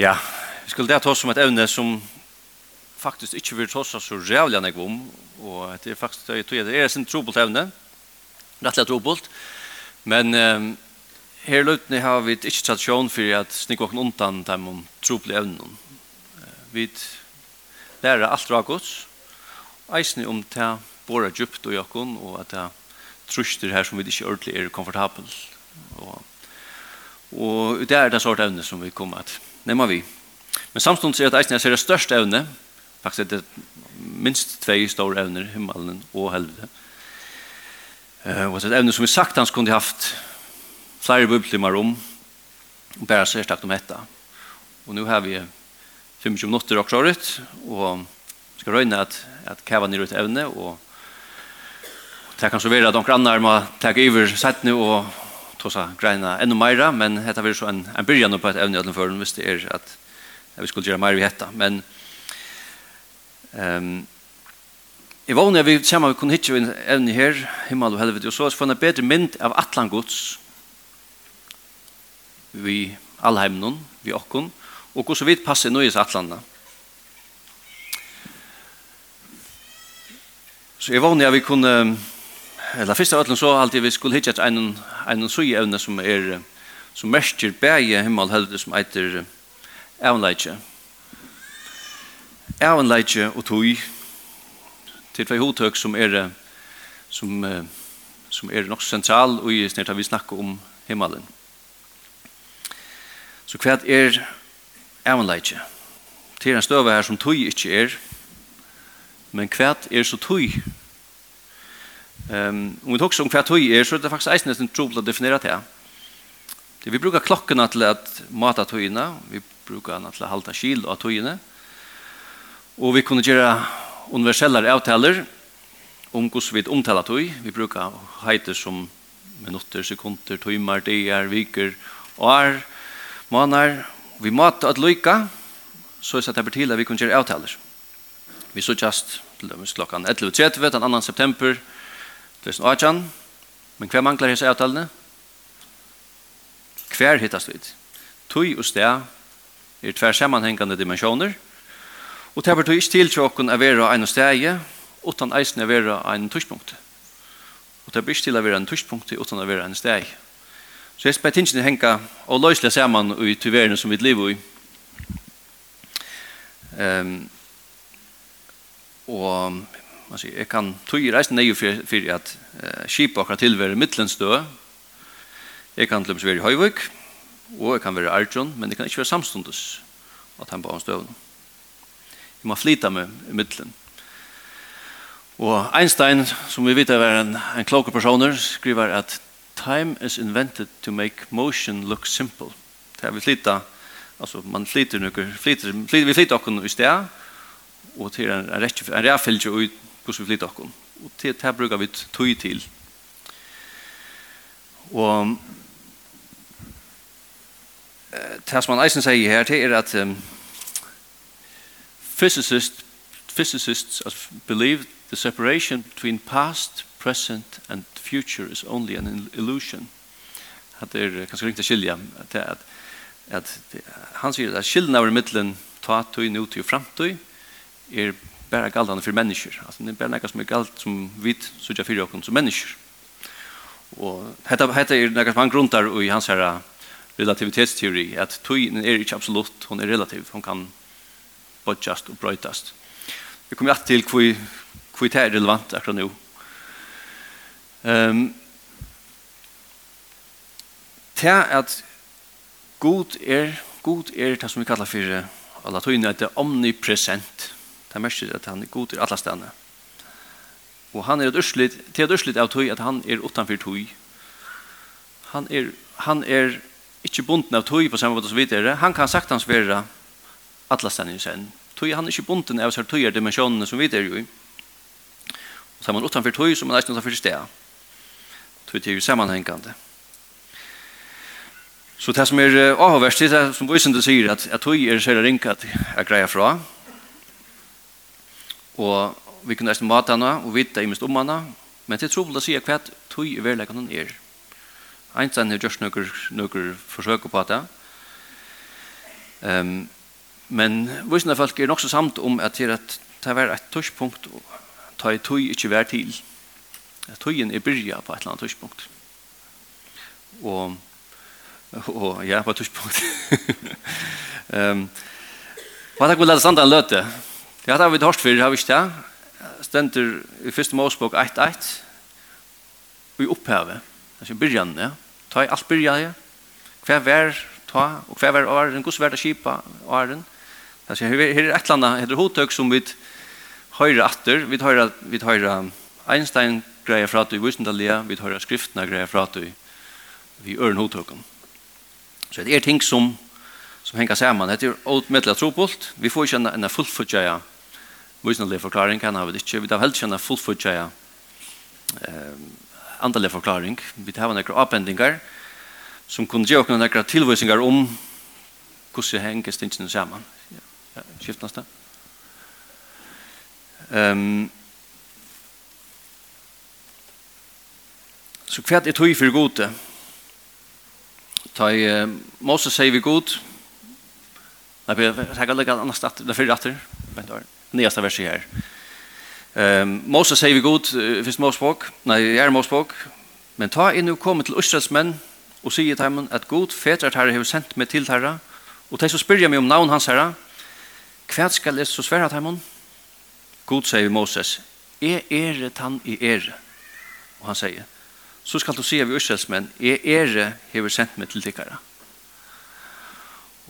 Ja, vi skulle det ta oss som et evne som faktisk ikke vil ta oss så rævlig enn jeg om, og det er faktisk det jeg det er sin trobult evne, rettelig trobult, men um, her løtene har vi ikke tradisjon for at snikker åkken undan dem om trobult evnen. Vi lærer alt rakots, eisne om det bora djupt og jokken, og at det truster her som vi ikke ordentlig er komfortabel. Og, og det er den sort evne som vi kommer til nemmer vi. Men samstånd er det eisen er det største evne, faktisk er det minst tvei store evner, himmelen og helvete. Uh, og det er et evne som vi sagt han skulle haft flere bublimar om, og bare særstakt om dette. Og nå har vi 25 minutter også året, og skal røyne at, at kæva nere ut evne, og det kan så være at noen grannar må ta iver sett nu og tosa greina ännu mera men hetta verður så en, en byrjan på at evni allan forn hvis det er at vi skulle gjera meira vi hetta men ehm um, Jeg vågner vi kommer vi kunne hitte en evne her, himmel og helvete, og så får en bedre mynd av atlan gods vi allheimnon, vi okkon, og hvordan vi passer nøyes atlanda. Så jeg vågner vi kunne eller första ötlen så alltid vi skulle hitta en en sujevne som er som mestjer himmel heldur som heter evanleitje evanleitje og tøy til tvei hotøk som er som som er nok sentral og i snart vi snakka om himmelen. Så kvært er evanleitje til en støve her som tøy ikkje er, men kvært er så tui Ehm um, om vi också om kvart tøy är så det är faktiskt eisen nästan trubbel att definiera det. Det vi brukar klockorna til at mata tøyna, vi brukar annat til att halta skil av tøyna. Och vi kunde göra universella avtaler om hur vi omtalar tøy. Vi brukar heiter som minutter, sekunder, timmar, dagar, veckor, år, månader. Vi mata att lycka så är det att det att vi kunde göra avtaler. Vi så just till klockan 11.30 den 2 september 2018, men hver mangler hese avtalene? Hver hittast vi? Tøy og sted er tver sammanhengande dimensjoner, og det tøy ikke til til åkken å være en steg, utan eisen å være en tørspunkt. Og det betyr ikke til å være en tørspunkt, utan å være en steg. Så jeg spør tingene henga og løsle sammen i tyverene som vi lever i. Um, og Man sier, jeg kan tog i reisen nøye for, for at uh, skipet akkurat tilvære midtlandsdø. Jeg kan til og være i Høyvøk, og jeg kan være i Arjun, men jeg kan ikke være samstundes att han på hans døvn. Jeg må flyta med i midtlen. Og Einstein, som vi vet är en, en kloke personer, skriver at time is invented to make motion look simple. Det er vi flytta, altså man flyter noe, flyter, flyter, vi flyter okkur i sted, og til en, en rettfylgje ut hvordan vi flytter oss. Og til det brukar vi tog til. Og det som man eisen sier her til er at um, physicists, physicists believe the separation between past, present and future is only an illusion. At det er kanskje ringt å skilja at, at, at han sier at skiljen av middelen ta tøy, nutøy og framtøy er bara galdande för människor. Alltså det är bara något som är galt som vi söker för oss som människor. Och detta detta är något man grundar i hans här relativitetsteori att tiden är inte absolut, hon är relativ. Hon kan bodjast och bröjtast. Vi kommer att till hur hur det är relevant akkurat nu. Ehm um, Det at god är, god är det som vi kallar för alla tøyne, att det er omnipresent. Det er mest at han er god i alle stedene. Og han er et urslit, til et urslit av tøy at han er utenfor tøy. Han er, han er ikke bunden av tøy på samme måte som vi er. Han kan sagt hans være alle stedene i sen. Tøy han er ikke bunden av seg tøy er dimensjonene som vi er jo i. Og så er man utenfor tøy, så man er ikke utanfor sted. Tøy er jo sammanhengende. Så det som er avhverst, det er som Bøysende sier, at, at tøy er særlig ringet at jeg fra, Og vi kunne nesten mate henne og vite i minst om henne, men det er trobult å si hva tog i verleggen henne er. Einstein har gjort noen, noen forsøk på det. Um, men vissna folk er nok så samt om at det, at det var et tørspunkt ta i tøy ikke vær til. Tøyen er byrja på et eller annet tørspunkt. Og, og ja, på et tørspunkt. um, Hva er takk vil lade sandan løte? Det har vi hørt før, har vi ikke det? Stenter i første Mosebok 1.1 og i opphavet. Det er byrjan, ja. Ta i alt byrjan, ja. Hva vær ta, og hva vær åren, hvordan vær det kipa åren. Altså her er et eller annet, heter hodtøk som vi høyre atter, vi høyre, vi høyre Einstein greier fra du i Vysendalia, vi høyre skriftene greier fra du vi øren hodtøkken. Så det er ting som som henger sammen. Det er åtmettelig trobult. Vi får ikke en, en fullfudgjeia visnelig forklaring, kan vi ikke. Vi har helst ikke en fullfudgjeia eh, andelig forklaring. Vi har noen avbendinger som kunne gjøre noen noen tilvisninger om hvordan det henger stingene sammen. Ja, ja, skift neste. Um, så hva er tog for gode? Ta i uh, Moses sier vi god, Nei, jeg har legge annars at det fyrir atter, vent år, nyaste verset her. Um, Moses sier vi god, uh, fyrst Mosebok, nei, jeg er Mosebok, men ta inn og komme til Østres menn, og sier til dem at god fetret herre har sendt meg til herre, og de som spyrja meg om navn hans herre, hva skal jeg så svære til dem? God sier vi Moses, jeg er han i er. Og han sier, så skal du se vi Østres menn, jeg er har sendt meg til herre.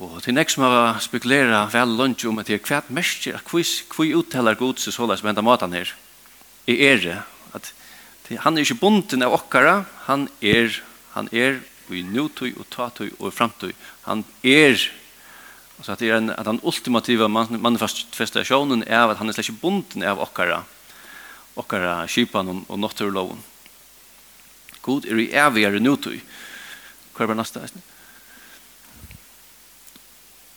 Og til nek som har spekulera vel lunch om at det er hvert mersker, at hvi uttaler god seg såleis som enda matan her, er ere, at han er ikke bunden av okkara, han er, han er i nutøy og tatøy og framtøy. Han er, så at, det er en, at den ultimativa manifestasjonen er at han er slett ikke bunden av okkara, okkara kipan og, og notturloven. God er i evigere nutøy. Hva er bare neste?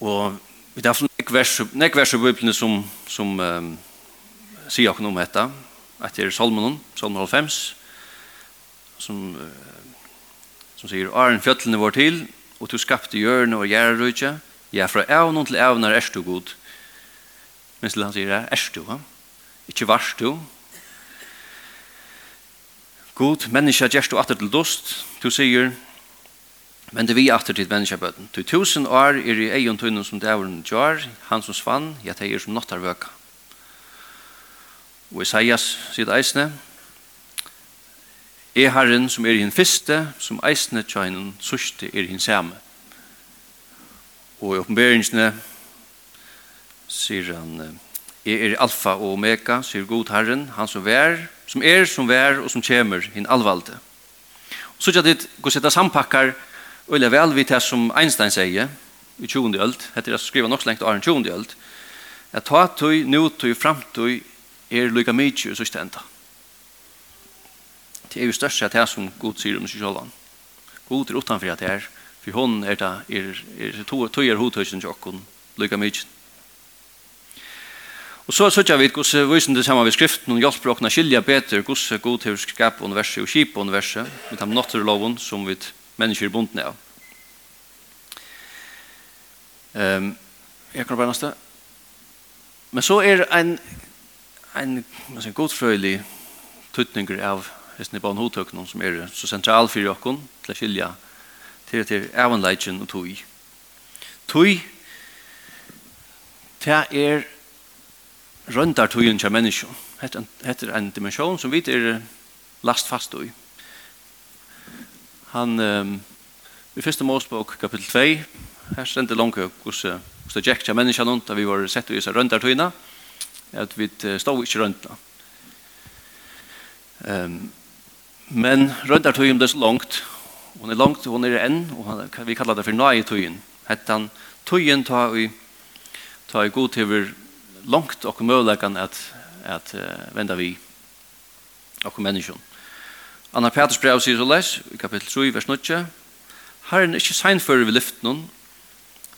Og vi har fått nek vers i Bibelen som, som um, sier akkurat om dette, etter Salmonen, Salmon 5, som, uh, som sier, «Aren fjøtlene var til, og du skapte hjørne og gjerne rydtje, ja, fra evnen til evnen er du god.» Men til han sier, «Er du, ja? Ikke varst du, God, menneska gjerst du atter til dost, du sier, Men det vi atter til menneskjabøten. Til tusen år er i egen tøynen som dævren gjør, han som svann, ja, det er som nåttarvøka. Og Isaias sier eisne, er herren som er i hinn fyrste, som eisne tjøynen sørste er i hinn samme. Og i oppenberingene sier han, er er alfa og omega, sier god herren, han som vær, som er, som vær og som kjemer, hinn alvalde. Så er det, gå sette sampakkar, Og Ulla vel vi det som Einstein sier i 20. öld, heter det skriva nok slengt av 20. öld, at ta tøy, nu tøy, framtøy er lykka mykje i sørste enda. Det er jo størst sett det som god sier om seg sjålan. God er utanfor at det er, for hun er det, er, er, tøy er hodtøysen til okkon, lykka mykje. Og så søkja vi hvordan vi viser det saman vi skriften og hjelper okna skilja bedre hvordan god til å skape universet og kjipe universet, med de naturloven som vi mennesker er bundne av. Um, jeg kan bare næste. Men så er en, en, en godfrøylig tuttninger av hesten bare barn hodtøkken som er så sentral for dere til å skilje til til evanleitjen og tog. Tog det er røndar togen til mennesker. Hette er en dimensjon som vi er last fast i. Han, um, i første Mosebok, kapittel 2, her stendte langt hos hos det gikk til menneskene, da vi var sett i disse røndertøyene, at vi stod ikke røndene. Um, men røndertøyen ble så langt, hon er langt, hon er enn, og han, vi kallar det for nai-tøyen. Hettan tøyen ta i, ta i god til langt og mølegan at, at uh, venda vi og menneskene. Anna Peters brev sier så leis, i kapitel 3, vers 9. Herren er ikke seinfører ved lyften hon,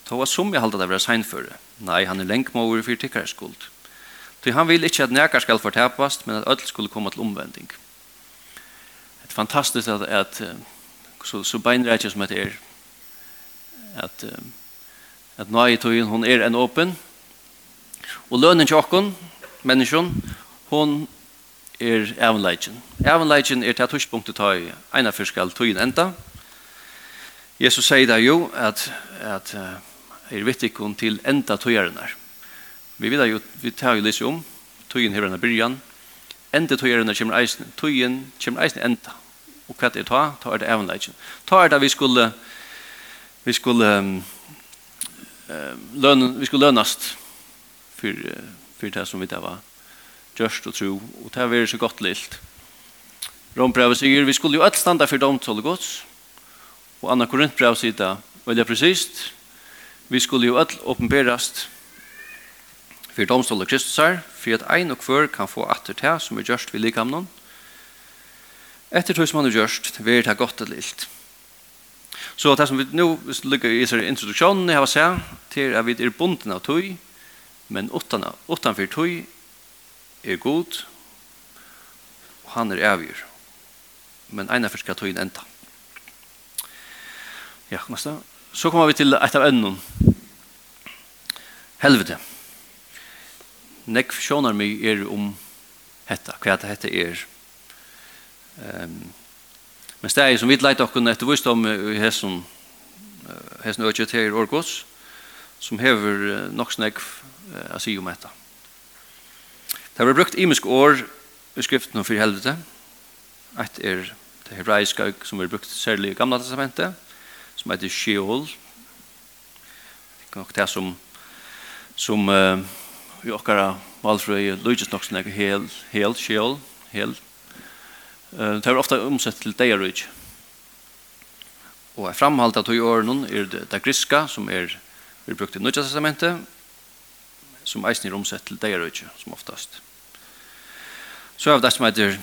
tog at som jeg halte det være seinfører. Nei, han er lenkmåver for tikkere skuld. Ty han vil ikke at nekar skal fortepast, men at ødel skulle komme til omvending. Det er fantastisk at, at så, så beinreitje som det er, at, at nå i tøyen, hun er en åpen, og lønnen til åkken, menneskjon, hun er avleikken. Avleikken er til tørspunktet ta i ena fyrskal tøyen enda. Jesus sier det jo at, at uh, er vittikon til enda tøyerenar. Vi vet jo, vi tar jo litt om, tøyen her enn byrjan, enda tøyerenar kommer eisen, tøyen kommer eisen enda. Og hva er ta? Ta er det avleikken. Ta er det vi skulle, vi skulle, um, um, løn, vi skulle lønast for, for det som vi det var gjørst og tro, og det er så godt lilt. Rombrevet sier, vi skulle jo alt standa for domtale gods, og Anna Korintbrev sier det, veldig presist, vi skulle jo alt åpenberast for domstålet Kristus her, for at ein og kvør kan få atter til som er gjørst ved likamnen. Etter tog som han er gjørst, vi er det godt og lilt. Så det som vi nu lykker i disse introduksjonen, jeg har sett, til at vi er bunden av tog, men utan, utanfor tog er god, og han er avgjør. Men ene først skal ta inn enda. Ja, neste. Så kommer vi til et av ønnen. Helvete. Nekv sjånar mig er om hetta, hva det hette er. Um, men steg som vi leit okkur etter vist om i hesson, hesson økje til Orgos, som hever nok snegg uh, å si om hetta. Det har brukt imisk år i skriften om helvete. Et er det hebraiska som er brukt særlig i gamla testamentet, som heter Sheol. Det er nok det som, som uh, i okkara valfrøy lydes nok sånn hel, hel, Sheol, hel. Uh, det er ofta omsett til Deirøy. Og framhalt av at i årene er det, det griska som er, er brukt i Nødja testamentet, som eisen er omsett til deirøyke, som oftast. Så er det som heter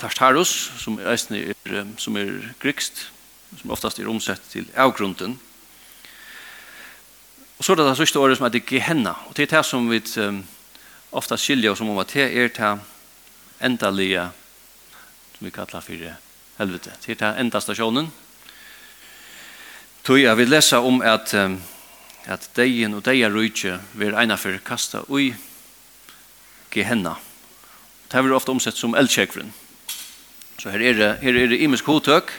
Tartarus, som er, er, som er grikst, som oftast er omsett til avgrunden. Og så er det det sørste året som heter Gehenna, og det er det som vi um, ofta skilja oss om om at det er det endalige som vi kallar for helvete. Det er det enda stasjonen. Tog jeg vil lese om at um, at deien og deia rujtje vil eina fyrir kasta ui gehenna. Det her ofte omsett som eldsjekvren. Så her er det, her er det imisk hodtøk,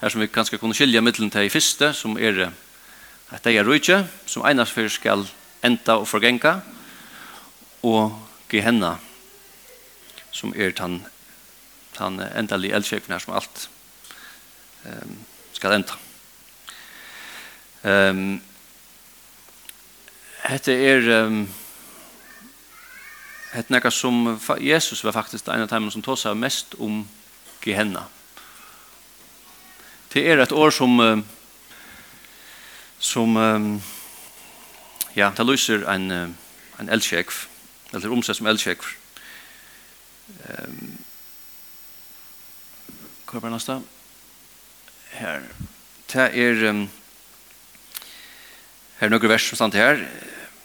her som vi kanskje kunne skilja middelen til i fyrste, som er det at deia rujtje, som einas fyrir skal enda og forgenga, og gehenna, som er tan, tan enda eldsjekvren her som alt um, skal enda. Um, Hette er um, hette nekka som Jesus var faktisk en av dem som tog seg mest om Gehenna. Det er et år som som ja, det lyser en en eldsjekv, eller omsett som eldsjekv. Um, Hva var næsta? Her. Det er um, her er noen vers som stand her.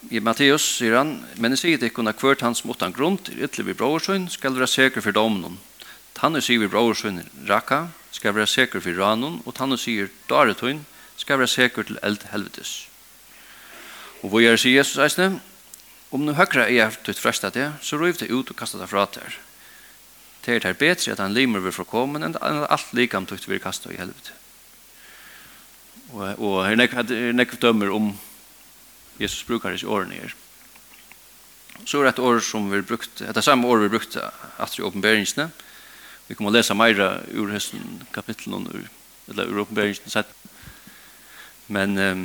I Matteus sier han, men jeg sier til ikkona kvørt hans mot han grunt, ytterlig vi brorsøyn, skal være sikker for domen. Tanne sier vi brorsøyn raka, skal være sikker for ranen, og tanne sier daretøyn, skal være sikker til eld helvetes. Og hvor gjør sier Jesus eisne, om nu høyre er tøyt fresta det, så røyv det ut og kastet det fra der. Det er bedre at han limer vil forkommen enn alt likam tøyt vi kasta i helvete. Og, og her nekv dømmer om Jesus brukar ikke årene her. Så er det et år som vi brukte, etter samme år vi brukte at i åpenberingsene. Vi kommer å lese mer ur høsten kapitlen ur, eller ur åpenberingsene sett. Men um,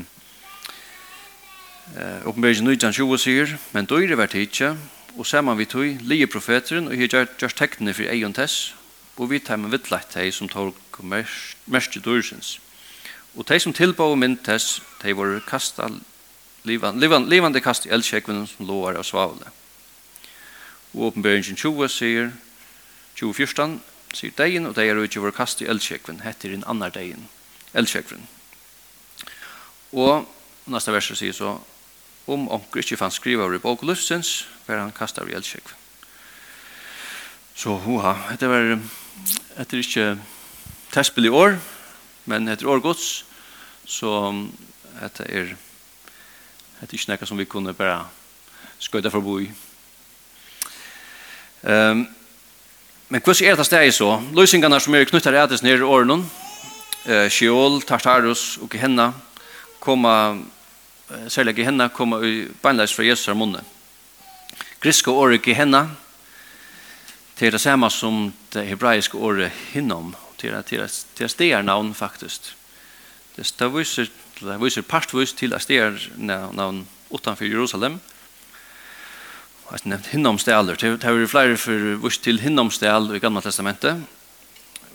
uh, åpenberingen 1920 sier, men døyre vært hitje, og saman vi tog lie profeteren og hitje gjørs teknene for egen tess, og vi tar med vittlagt hei som tog mest i dørsens. Og de som tilbå mynd tess, de var kastet livan, livan, levande kast i eldsjekven som låar av svavle. Og åpenbøringen 20 sier, 2014, sier degen, og degen er utgjøver kast i eldsjekven, heter en annar degen, eldsjekven. Og neste vers sier så, om onker ikke fann skriva i bok luftsens, var han kastar i eldsjekven. Så hoha, dette var, etter ikkje testbil i år, men etter år gods, så dette er Det er ikke noe som vi kunne bare skøyde for å bo i. Um, men hvordan er det stedet så? Løsningene som er knyttet rettes nere i årene, uh, Sheol, Tartarus og Gehenna, koma, uh, særlig Gehenna, koma i beinleis fra Jesus her munne. Griske året Gehenna, det er det samme som det hebraiske året hinnom, det er, det er, stedet navn faktisk. Det er det viser til, viser partvis til Aster navn utanfor Jerusalem. Og Jeg har nevnt hinnomstæler. Det har flere for vist til hinnomstæl i Gamla Testamentet.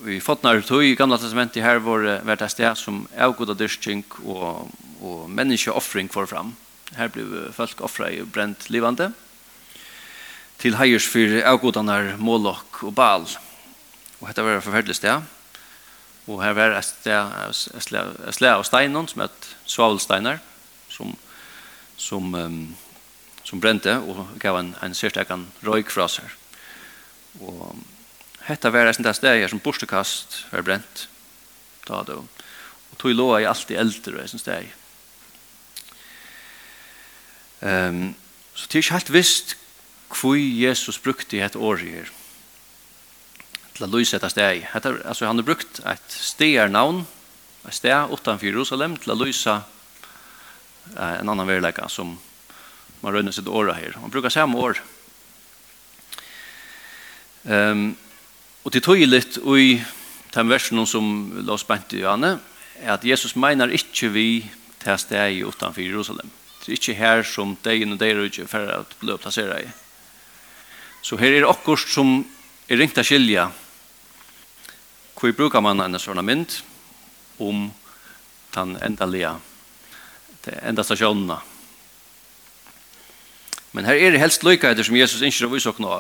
Vi fotnar tog i Gamla Testamentet her var vært et sted som avgoda dyrking og, og menneskeoffring for fram. Her ble folk offra i brent livande til heiers for avgodanar Moloch og Baal. Og dette var et forferdelig sted. Og her var et slag av steinen som het svavelsteiner, som, som, um, som brente og gav en, en sørstekan røyk fra seg. Og dette var et sted som borstekast var brent. Da det, og tog lå alt alltid eldre, et sted. Um, så det er ikke helt visst hvor Jesus brukte et år her til å lyse etter steg. Hette, altså, han har brukt et stedernavn, et steg utenfor Jerusalem, til å lyse eh, en annan verlegger som man rønner sitt året her. Han brukar samme år. Um, og til tog litt i den versen som la oss bente i Johanne, er at Jesus mener ikke vi til steg utenfor Jerusalem. Det er ikke her som degen og deg ikke for å bli plasseret i. Så her er det akkurat som er ringt av skilja Hvor brukar man en sånn mynd om den endelige, det enda stasjonene. Men her er det helst løykaheter som Jesus ikke har vist oss nå.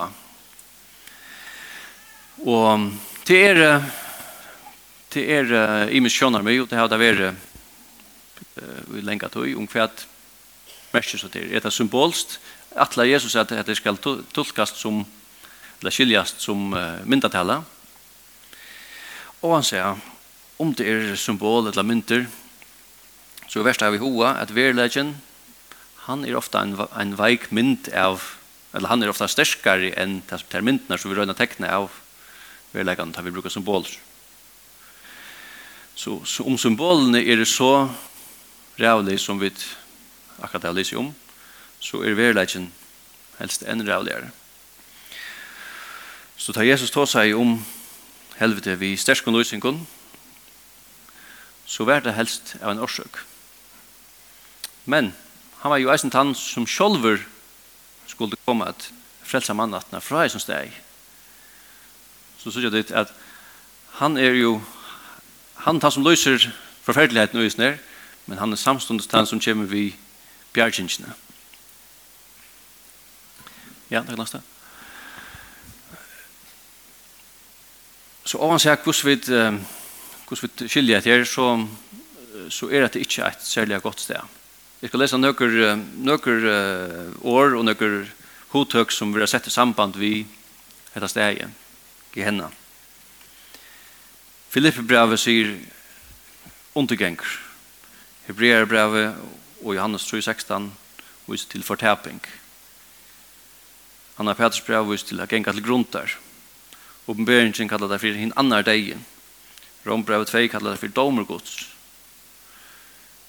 Og til er til er i misjoner med, det har det vært uh, i lenge tøy, om hva mest så til. Er det symbolst? Atler Jesus at det skal tolkast som, eller skiljast som uh, myndatale. Og han sier, om det er symbol eller mynter, så er verst av i hoa at verleggen, han er ofta en, en veik mynd av, eller han er ofta sterskare enn de myntene som vi røyna tekne av verleggen, da vi brukar symboler. Så, så om symbolene er så rævlig som vi akkurat har lyst om, så er verleggen helst enn rævligere. Så tar Jesus ta seg om helvete vi sterskon løsingen, så var det helst av en årsøk. Men han var jo eisen tann som sjolver skulle komme at frelsa mannatna fra eisen steg. Så sier jeg det at han er jo han tann som løser forferdeligheten og isner, men han er samståndes tann som kommer vi bjergjinsene. Ja, takk lasta. Ja. Så om man sier hvordan vi, hvordan vi skiljer etter, så, så er det ikke et særlig godt sted. Jeg skal lese noen, noen år og noen hodtøk som vi har sett i samband vi dette stedet, Gehenna. Filippe brevet sier undergenger. Hebreer brevet og Johannes 3,16 viser til fortæping. Anna Peters brevet viser til å gengat til grunn der. Oppenberingen kallar det for hin annar degen. Rombrevet 2 kallar det for domergods.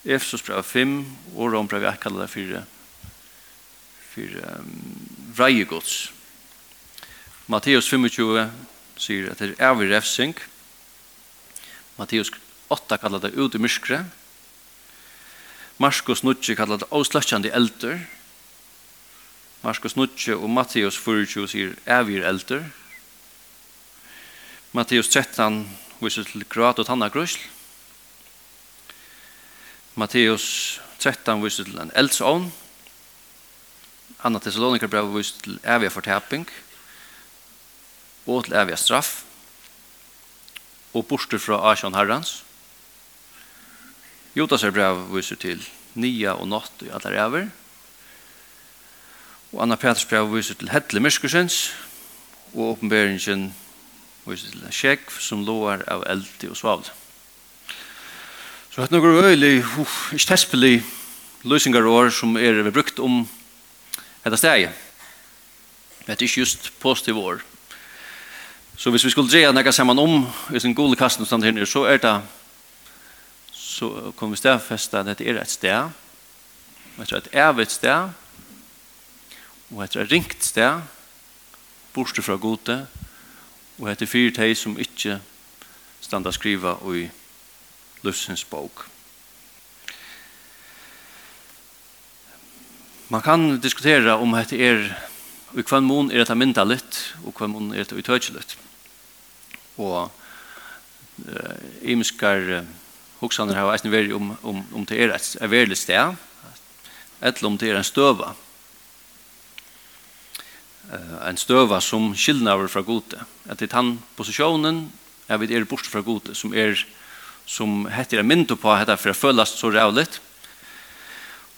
Efesusbrevet 5 og Rombrevet 1 kallar det for, for um, vreiegods. Matteus 25 sier at det er evig refsing. Matteus 8 kallar det ut i myskre. Marskos 9 kallar det avslatsjande elder. Marskos 9 og Matteus 24 sier evig elder. Matteus Matteus 13 viser til grat og tanna grusl. Matteus 13 viser til en eldsovn. Anna Thessaloniker brev viser til evig fortaping og til evig straff og borster fra Asjon Herrans. Jotas brev viser til nia og natt i allar ever. Og Anna Peters brev viser til Hedle Myrskusens og åpenberingen og til en sjekk som loar av eldi og svavl. Så hatt noen øyelig, uff, ikke tespelig løsingarår som er brukt om dette steget. Det er ikke just positiv år. Så hvis vi skulle dreie nekka saman om i sin gode kasten stand her så er det så kommer vi stedfesta at dette er et sted er et evigt sted og etter et ringt sted borste fra gode og hette fire teg som ikkje standa skriva i Lussens bok. Man kan diskutera om hette er i kvann mån er dette mynda litt og kvann mån er dette utøyke litt. Og uh, imskar uh, hoksaner har eisen veri om, om, om det er et, et verlig sted eller om det er en støva en støva som skillnaver fra gode. At det er han posisjonen, jeg vet, er bort fra gode, som er som heter en mynd på heter for å føles så rævlig.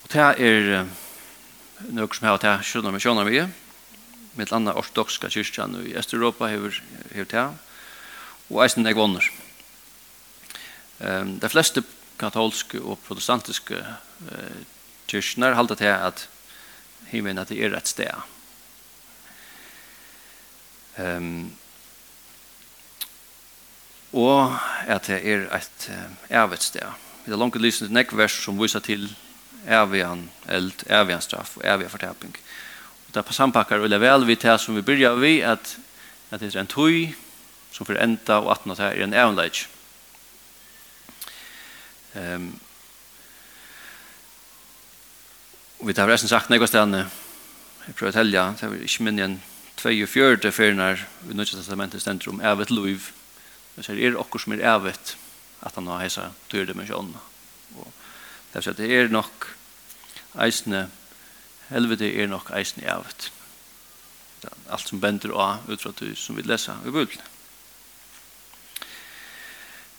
Og det er noe som har det skjønner vi, skjønner vi. Mitt landa ortodokska kyrkjan i Østeuropa hever, hever det. Og eisen jeg vonner. Um, de fleste katolske og protestantiske uh, kyrkjene halda til at himmelen at det er et sted Um, og at det er et evigt sted. Vi har langt lysende nekk vers som viser til ervian eld, ervian straff og ervian forteping. Og det er sampakkar og vel vi til som vi byrja vi at, at det er en tøy som fyrir enda og at det er en evanleik. Um, og vi tar resten sagt nekva stedene jeg prøver å telja, det er ikke minne en 42 fyrnar i Nødja Testamentet stendur om evet luiv. Det er er okkur som er evet at han har heisa dyr dimensjonene. Og det sier, det er nok eisne, helvete er nok eisne evet. Alt som bender av ut fra det som vi lesa i bøyblene.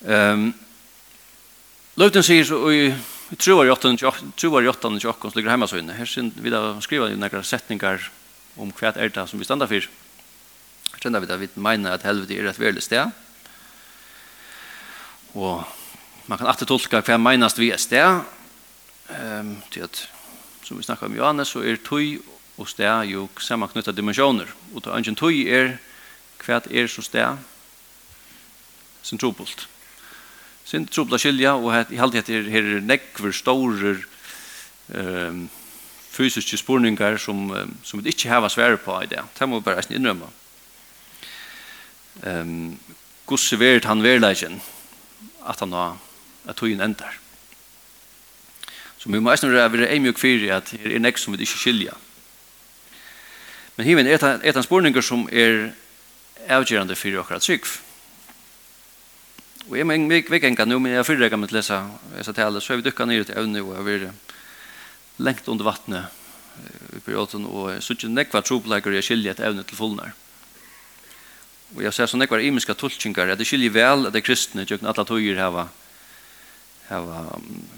Um, Løvden sier så i troar i att Troar tror 8. Troar i 8. ligger hemma så inne. Här 8. vi i skriva i om hva er det som vi standa for. Jeg kjenner vi at vi mener at helvete er et verlig sted. Og man kan alltid tolka hva menas vi er sted. Um, til at, som vi snakka om Johannes, så er tøy og sted jo sammanknytta dimensjoner. Og til ønsken tøy er hva er så sted sin trobult. Sin trobult skilja, og jeg halte at her er nekver, storer, um, fysiske spurningar som, som vi ikke har svære på i det. Det må vi bare Ehm, Um, Gusse verd han verleggen at han har at tøyen endar. Så vi må eisen være eimjøk fyrir at her er nek som vi ikke skilja. Men hiven er et av spurningar som er avgjerande fyrir okra trygg. Og jeg må ikke enga nu, men jeg fyrrega med til lesa, lesa tale, så er vi dukka nere til evne og jeg vil lengt under vattnet i perioden, og så ikke nekva trobleikere jeg skilja et evne til fullnær. Og jeg ser så nekva imiska tulkingar, at jeg skiljer vel at det kristne, tjøkken alle tøyer hava, hava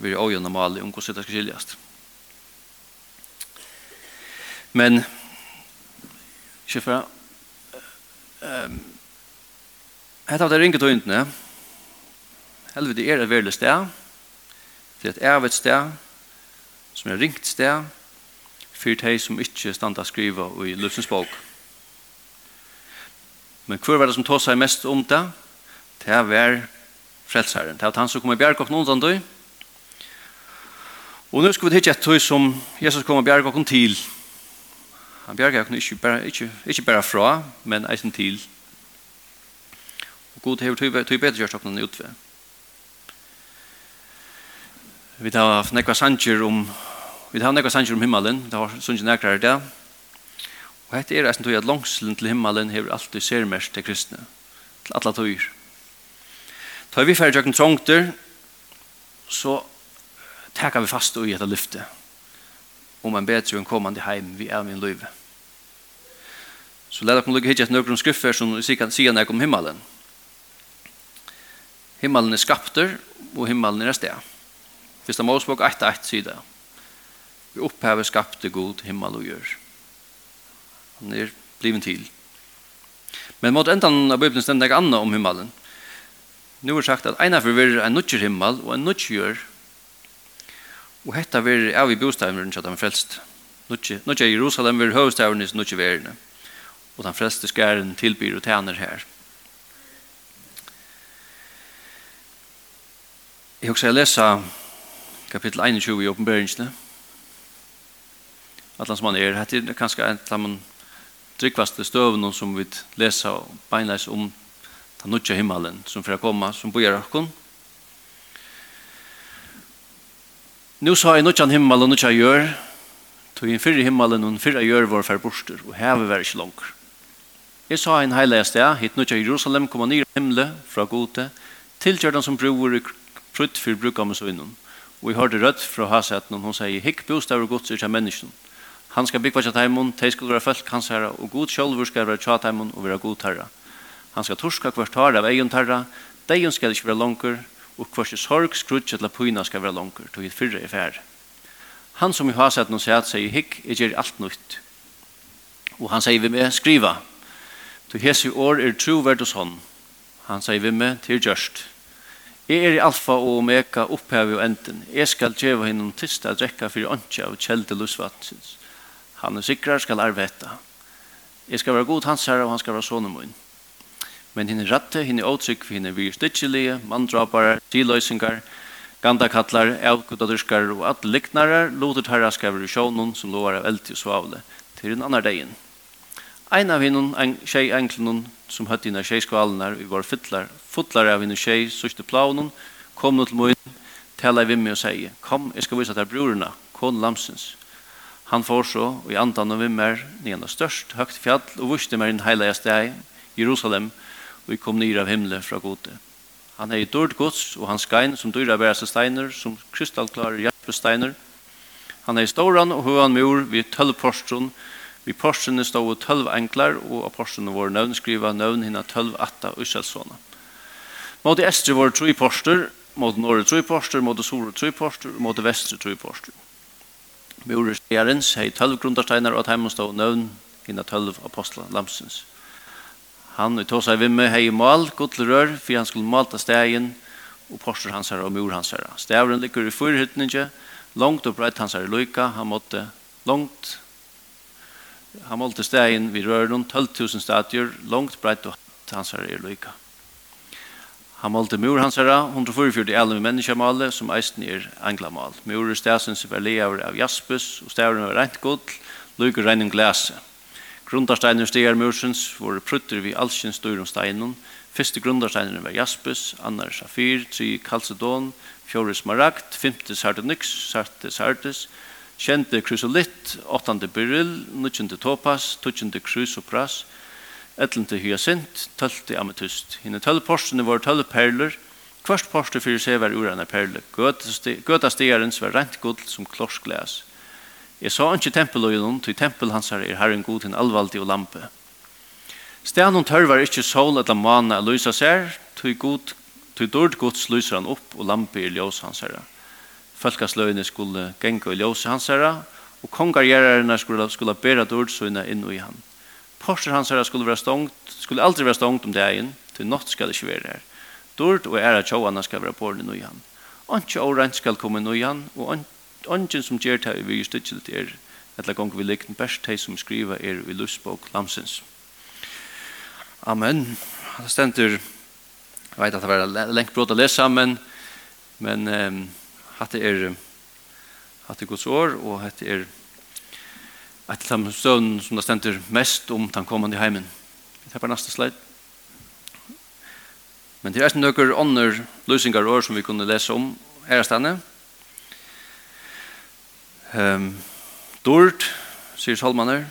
er ågjønne mali om hvordan det skal skiljast. Men, kjefra, um, Hetta var det ringe tøyntene. Helvete er et verlig sted. Det er et ervet sted som er ringt sted, for de som ikke standa skriva i Lufsens bok. Men hva var det som tog seg mest om det? Det var frelsaren. Det var han som kom i bjergkokken undan døy. Og nå skal vi hitte et tøy som Jesus kom i og til. Han bjergkokken ikke bare, ikke, ikke bare fra, men eisen til. Og god hever tog bedre gjørs opp noen utvei. Vi tar haft nekva sanger om vi har nekva sanger om himmelen. Det har sunget nekra her det. Og hette er eisen tog at langselen til himmelen hever alltid sermest til kristne. Til alle tøyr. Ta vi ferdig jøkken trångter så tekar vi fast og i etter lyfte om en bedre enn kommande heim vi er min liv Så lær dere lukke hittet noen skriffer som sier nek om himmelen. Himmelen er skapter, og himmelen er sted. Fyrsta Mosebok 1-1 sida. Vi opphever skapte god himmel og gjør. Han er bliven til. Men mot endan av Bibelen stendt jeg anna om himmelen. Nå er sagt at eina forvirrer en nutjer himmel og en nutjer gjør. Og hetta vir av i bostavneren så at han frelst. Nutjer Jerusalem vir høvestavneren i nutjer verene. Og den frelste skæren tilbyr og tæner her. Jeg husker jeg leser kapittel 21 i åpenbøringene. At som man er, hette er kanskje en av man tryggvaste støvene som vi leser og beinleis om den nødja himmelen som får komme, som bojar akkon. Nå sa jeg nødja himmelen og nødja gjør, tog inn fyrre himmelen og fyrre gjør vår fyrir borster, og vil være ikke langt. Jeg sa en heilig sted, hit nødja Jerusalem, kom han i himmelen fra gode, tilgjør den som bror i prutt for bruk av med. Og jeg hørte rødt fra Hasetten, og hun sier, «Hikk bostav og gods er av menneskene. Han skal byggva til teimen, de skal være folk hans herre, og god sjølver skal være tja teimen og være god herre. Han skal torska hvert tar av egen herre, de skal ikke være langer, og hvert sorg skrutje til pyna skal være langer, til vi fyrre i fær. Han som i Hasetten og sier, sier, «Hikk, jeg gjør alt nytt.» Og han sier vi med, «Skriva, til hese år er troverd hos hånd.» Han sier vi med, «Til gjørst.» Jeg er i alfa og omega, opphavet og enden. Jeg skal djeva hinnom tysta drekka fyrir åndsja og kjelde lusvatsins. Han er sikrar skal arve etta. Jeg skal være god hans herre, og han skal være sonum min. Men henne ratte, henne åtrykk, henne vir stitchelige, mandrapare, tiløysingar, gandakattlar, avgudadurskar og alle liknarar, lotet herra skal være sjånun som lovar av eldi og svavle, til en annar degen. Ein av hinnon, en tjej enklenon, som høtt innan tjejskvalenar, vi var fytlar, fotlar av hinnon tjej, sørste plaunun, kom nå til møyen, tala vi med og sier, kom, jeg skal vise at det er brorna, kon Lamsens. Han får så, og i andan av vimmer, nian av størst, høgt fjall, og vuste meg inn heilige steg, Jerusalem, og vi kom nyr av himle fra gode. Han er i dård gods, og hans gein, som dyra bæreste steiner, som krystallklare hjelpesteiner. Han er i ståran og høvan mur, vi tølv porstron, og Vi porsene stod tølv enklar, og apostlene våre nøvn skriva nøvn hinna tølv atta Israelsona. Måte estre våre tru porster, måte norre tru porster, måte sore tru porster, måte vestre tru porster. Bjore Stjerens hei tølv grundarsteinar, og at heimen stod nøvn hinna tølv apostla Lamsens. Han og tog seg vimme hei mal, godlerør, for han skulle malta stegen, og porster hans herre og mor hans herre. Stavren ligger i fyrhytninge, langt og breit hans herre lyka, han måtte langt Han målte stegen vid røren 12.000 stadier, langt breit og hans her er lykka. Han målte mur hans her, 144 elve menneskemale, som eisen er englamal. Mur er stegen som var leaver av jaspus, og stegen var rent godt, lyka regning glese. Grundarsteiner stegar mursens, var prutter vi alskjens styr om steinen. Fyrste grundarsteinen var jaspus, annar safir, tri kalsedon, fjore smaragd, femte sardonyx, sarte sardes, kjente krysolitt, 8. beryl, 9. topas, 12. krysopras, 11. hyacint, 12. ametyst. Hine 12 porsene var 12 perler, kvart porster fyrir seg var urene Gøta Gøtastegarens var rent gull som klorsglæs. Jeg sa ikke tempeløgjennom, til tempel hans her er herren god til alvaldig og lampe. Stenen tørvar ikke sol eller mana å lyse seg, til god, til dård gods lyser han opp, og lampe er ljøs hans herre. Folkasløyene skulle genge i ljøse hans herre, og kongargjererne skulle, skulle bære dårdsøyene inn i han. Porser hans herre skulle, være stångt, skulle aldri være stångt om dagen, til nått skal det ikke være her. Dård og ære tjåene skal være på den i han. og rent skal komme i han, og anki som gjør det vi just ikke til er, etter gang vi likten best de som skriver er i lustbok Lamsens. Amen. Det stender, jeg vet at det var lengt brått å lese, men, men um, hatt er hatt er Guds år, og hatt er et av de støvn som det stender mest om den kommende heimen. Vi tar på neste slide. Men det er eisen noen andre løsninger år som vi kunne lese om her er stedet. Um, Dord, sier Salmaner,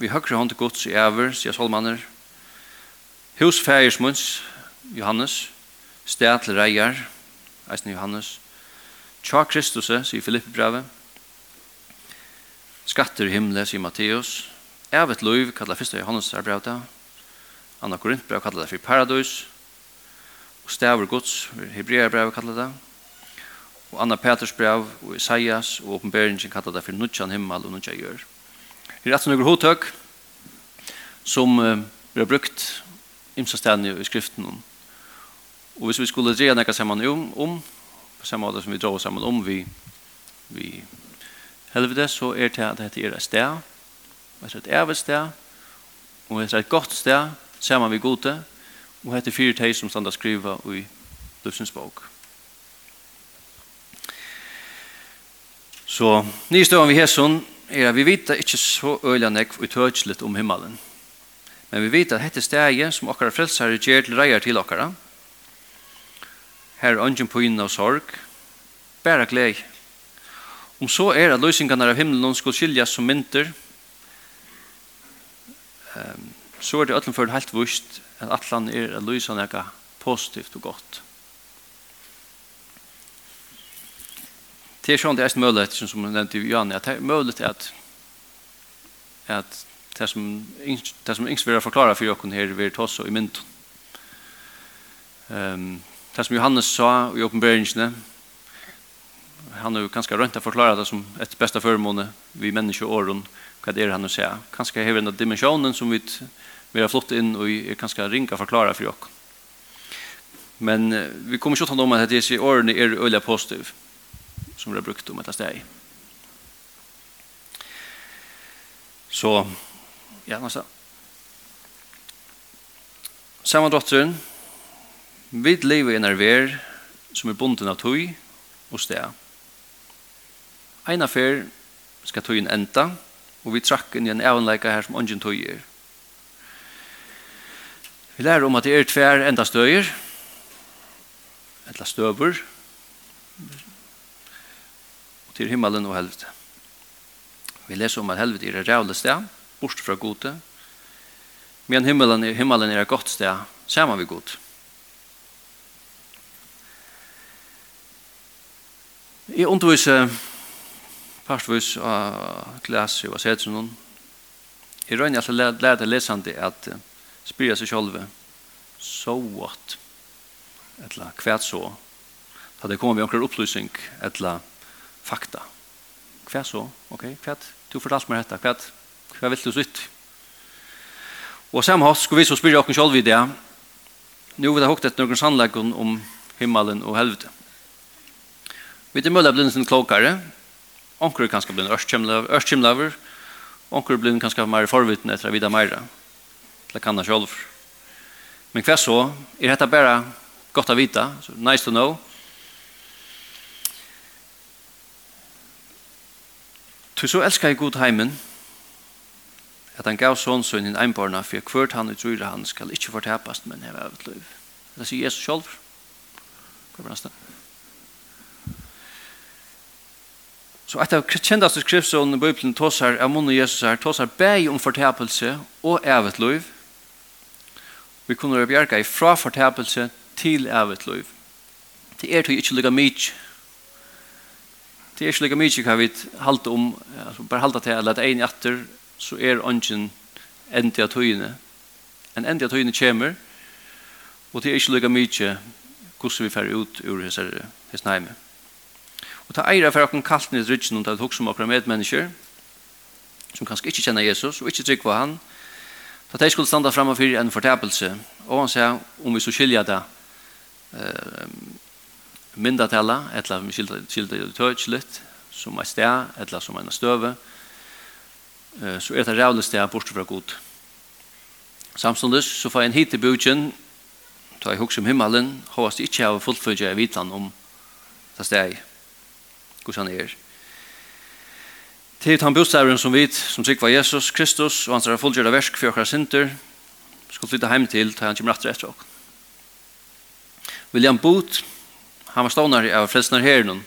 vi høyre hånd til gods i æver, sier Salmaner. Hus fægersmunds, Johannes, sted til reier, eisen Johannes. Tja Kristus, sier Filippe brevet. Skatter i himle, sier Matteus. Evet loiv, kallar fyrsta Johannes er brevet. Anna Korint brevet kallar det for paradis. Og stavur gods, Hebrea brevet kallar det. Og Anna Peters brev, og Isaias, og oppenberingen kallar det for nudjan himmel og nudja gjør. Her er etter noen hodtøk som uh, vi har brukt imsastene i skriften. Og hvis vi skulle dreie nekka saman om, om på samme måte som vi drar sammen om vi, vi helvede, så er det at dette er et sted, et evig sted, og et et godt sted, sammen vi gode, og det er fire teg som stand å skrive i Løsens bok. Så nystøvann vi hesson er at vi vet ikke så øyelig nek og utøtslet om himmelen. Men vi vet at dette stedet som okkara frelsare gjør til reier til okkara, her er ungen pyna av sorg, bare glei. Om så er at løsningene av himmelen skulle skiljes som mynter, um, så er det ötlen for helt vust at atlan er at løsa er positivt og godt. Det er sånn det er mulighet, som jeg nevnte i Johanne, at det er mulighet at, at det som, det som yngst vil forklare for dere her vil ta oss i mynden. Um, Det som Johannes sa i åpenbøringene, han har jo ganske rønt å forklare det som et beste formåne vi mennesker åren, hva det er han å si. Kanskje hever denne dimensjonen som vi, vi har flott inn og er ganske ringa forklare for dere. Men vi kommer ikke til å om at disse årene er øyelig positiv som vi har brukt om dette steg. Så, ja, nästa. Samme dotteren, Vi lever i en arver som er bonden av tøy og sted. En affær skal tøyen enda, og vi trakk inn i en evnleika her som ungen tøy er. Vi lærer om at det er tver enda støyer, enda støver, og til himmelen og helvete. Vi leser om at helvete er et rævlig sted, bort fra gode, men himmelen er, himmelen er et godt sted, sammen vi gode. Jeg underviser parstvis av klasse og setsen noen. Jeg rønner altså lærte lesende at spyrer seg selv so what? Etla kvært så Da det kommer vi omkring opplysning etla fakta. Kvært så ok kvært du fortalte meg dette kvært hva vil du sitt og samme hatt skulle vi så spyrer oss selv i det nu vil jeg hukte et noen sannleggen om himmelen og helvete Vi er mulig å bli en klokere. Onker er kanskje blind ørskimlaver. Onker er blind kanskje mer forvitten etter å vite mer. Til kanna selv. Men hva så? Er dette bare godt å vite? So, nice to know. Tu så elskar jeg god heimen at han gav sånn sønn en einbarna for hvert han og tror han skal ikke fortepast, men heva av et liv. Det sier Jesus sjolv. Hva er det Så et av kjendaste skriftsånden i Bibelen tåsar av munn og Jesus her, tåsar beg om fortepelse og evet liv. Vi kunne bjerga fra fortepelse til evet liv. Det er til ikke lykka mykje. Det er ikke lykka mye hva vi halte om, altså bare halte til at en etter, så er ånden endi av tøyene. En endi av tøyene kommer, og det er ikke lykka mye hvordan vi fer ut ur hessar hessar hessar Og ta eira for okkur kalt ned rydgen og ta hugsa om okkur medmennesker som kanskje ikke kjenner Jesus og ikke trygg på han ta de skulle standa fram fyrir en fortapelse og han sier om vi så skilja det eh, myndatella etla vi skilja det tøtslitt som er sted etla som er støve eh, så er det rævlig sted bort fra god samståndes så får jeg en hit i bjudgen, ta i hugsa om himmelen hovast ikkje av fullfødja i vitan om det steg hvordan han er. Til han bostævren som vit, som sikva Jesus Kristus, og hans fullgjørt av versk for okkar synder, skulle flytta heim til til han kommer atter etter okkar. William Booth, han var stående av frelsnar herren,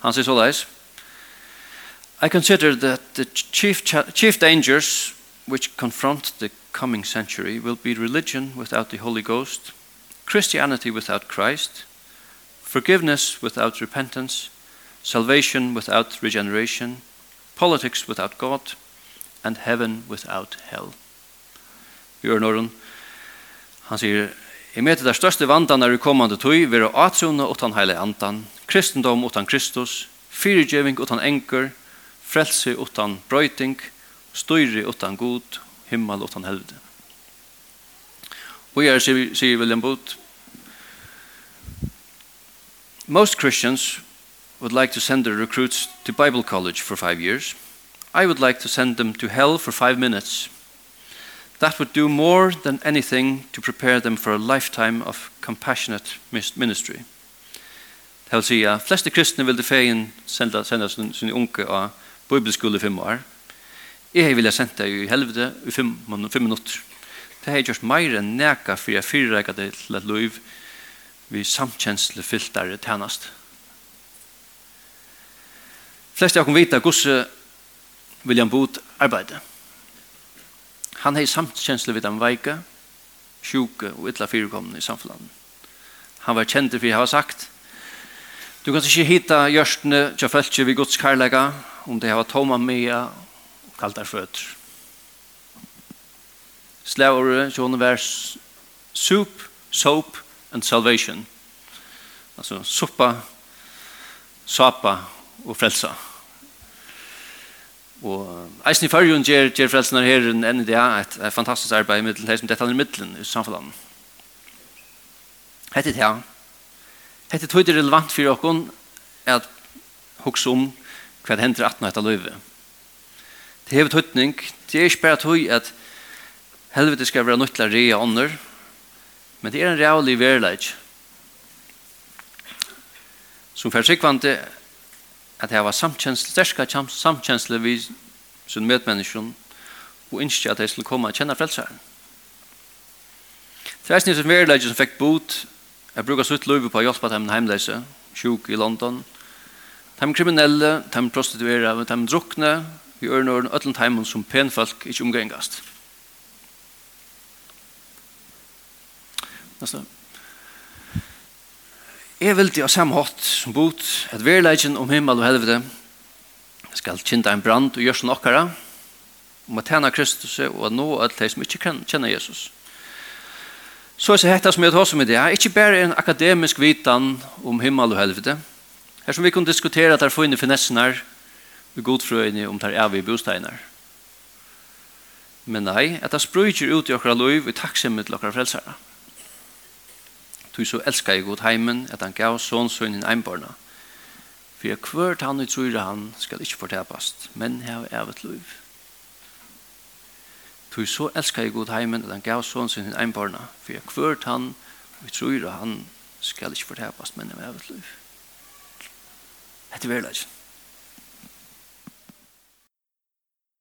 han sier så leis, I consider that the chief, chief dangers which confront the coming century will be religion without the Holy Ghost, Christianity without Christ, forgiveness without repentance, salvation without regeneration, politics without God, and heaven without hell. Bjørn Norren, han sier, Jeg møter der største vandan er i kommande tøy, er atrona utan heile andan, kristendom utan Kristus, fyrirgjeving utan enker, frelse utan brøyting, støyre utan god, himmel utan helvede. We are, sier William Booth, most Christians would like to send the recruits to Bible college for five years. I would like to send them to hell for five minutes. That would do more than anything to prepare them for a lifetime of compassionate ministry. Det vil si at fleste kristne vil det feien senda, senda sin, sin unge av bibelskole i fem år. Jeg vil ha sendt deg i helvete i fem, fem minutter. Det har gjort mer enn neka for jeg fyrreika det til et liv vi samkjensle fyltare tjenest. Flest av vita hvordan William Booth arbeider. Han har samtkjensle ved den veike, sjuke og ytla fyrekommende i samfunnet. Han var kjent for jeg har sagt, du kan ikke hitta gjørstene til følge ved Guds karlaga, om det har toma mea og kalt der føtter. Slavere, sånne vers, soup, soap and salvation. Altså suppa, sapa og frelsa. Og eisen i fargen gjør, gjør frelsene her enn enn det er et, et fantastisk arbeid i middelen, det som dette er i middelen i samfunnet. Hette det her. Hette tog det relevant for dere at hukse om hva det hender 18 etter løyve. Det hever tøytning, det er ikke bare tog at helvete skal være nødt til å rea ånder, men det er en reallig verleid. Som for sikvante at jeg var samkjensle, sterska samkjensle vi sin medmennesken, og innskje at jeg skulle komme og kjenne frelseren. Det er som verilegge som fikk bot, jeg bruker sutt løyve på å hjelpe dem heimleise, sjuk i London, dem kriminelle, dem prostituere, dem drukne, vi gjør noen ødlen heimen som penfolk ikke omgengast. Neste. Jeg vil til å samme hatt som bot at verleggen om himmel og helvete skal kjente en brand og gjørs nokkara om å tjene Kristus og nå alle de som ikke kjenner Jesus. Så er det hette som jeg tar som i det ikke bare en akademisk vitan om himmel og helvete. Her som vi kunne diskutere at det er funnet finessene vi godfrøyene om det er vi bostegner. Men nei, at det sprøyder ut i okra liv i takksemmet til okra frelsere. Du så elskar jeg god heimen, at han gav sånn sønn en einbarna. For jeg kvørt han i trøyre han skal ikke fortepast, men hev evet liv. Du så elskar jeg god heimen, at han gav sånn sønn en einbarna. For jeg kvørt han i trøyre han skal ikke fortepast, men hev evet liv. Hette verleggen.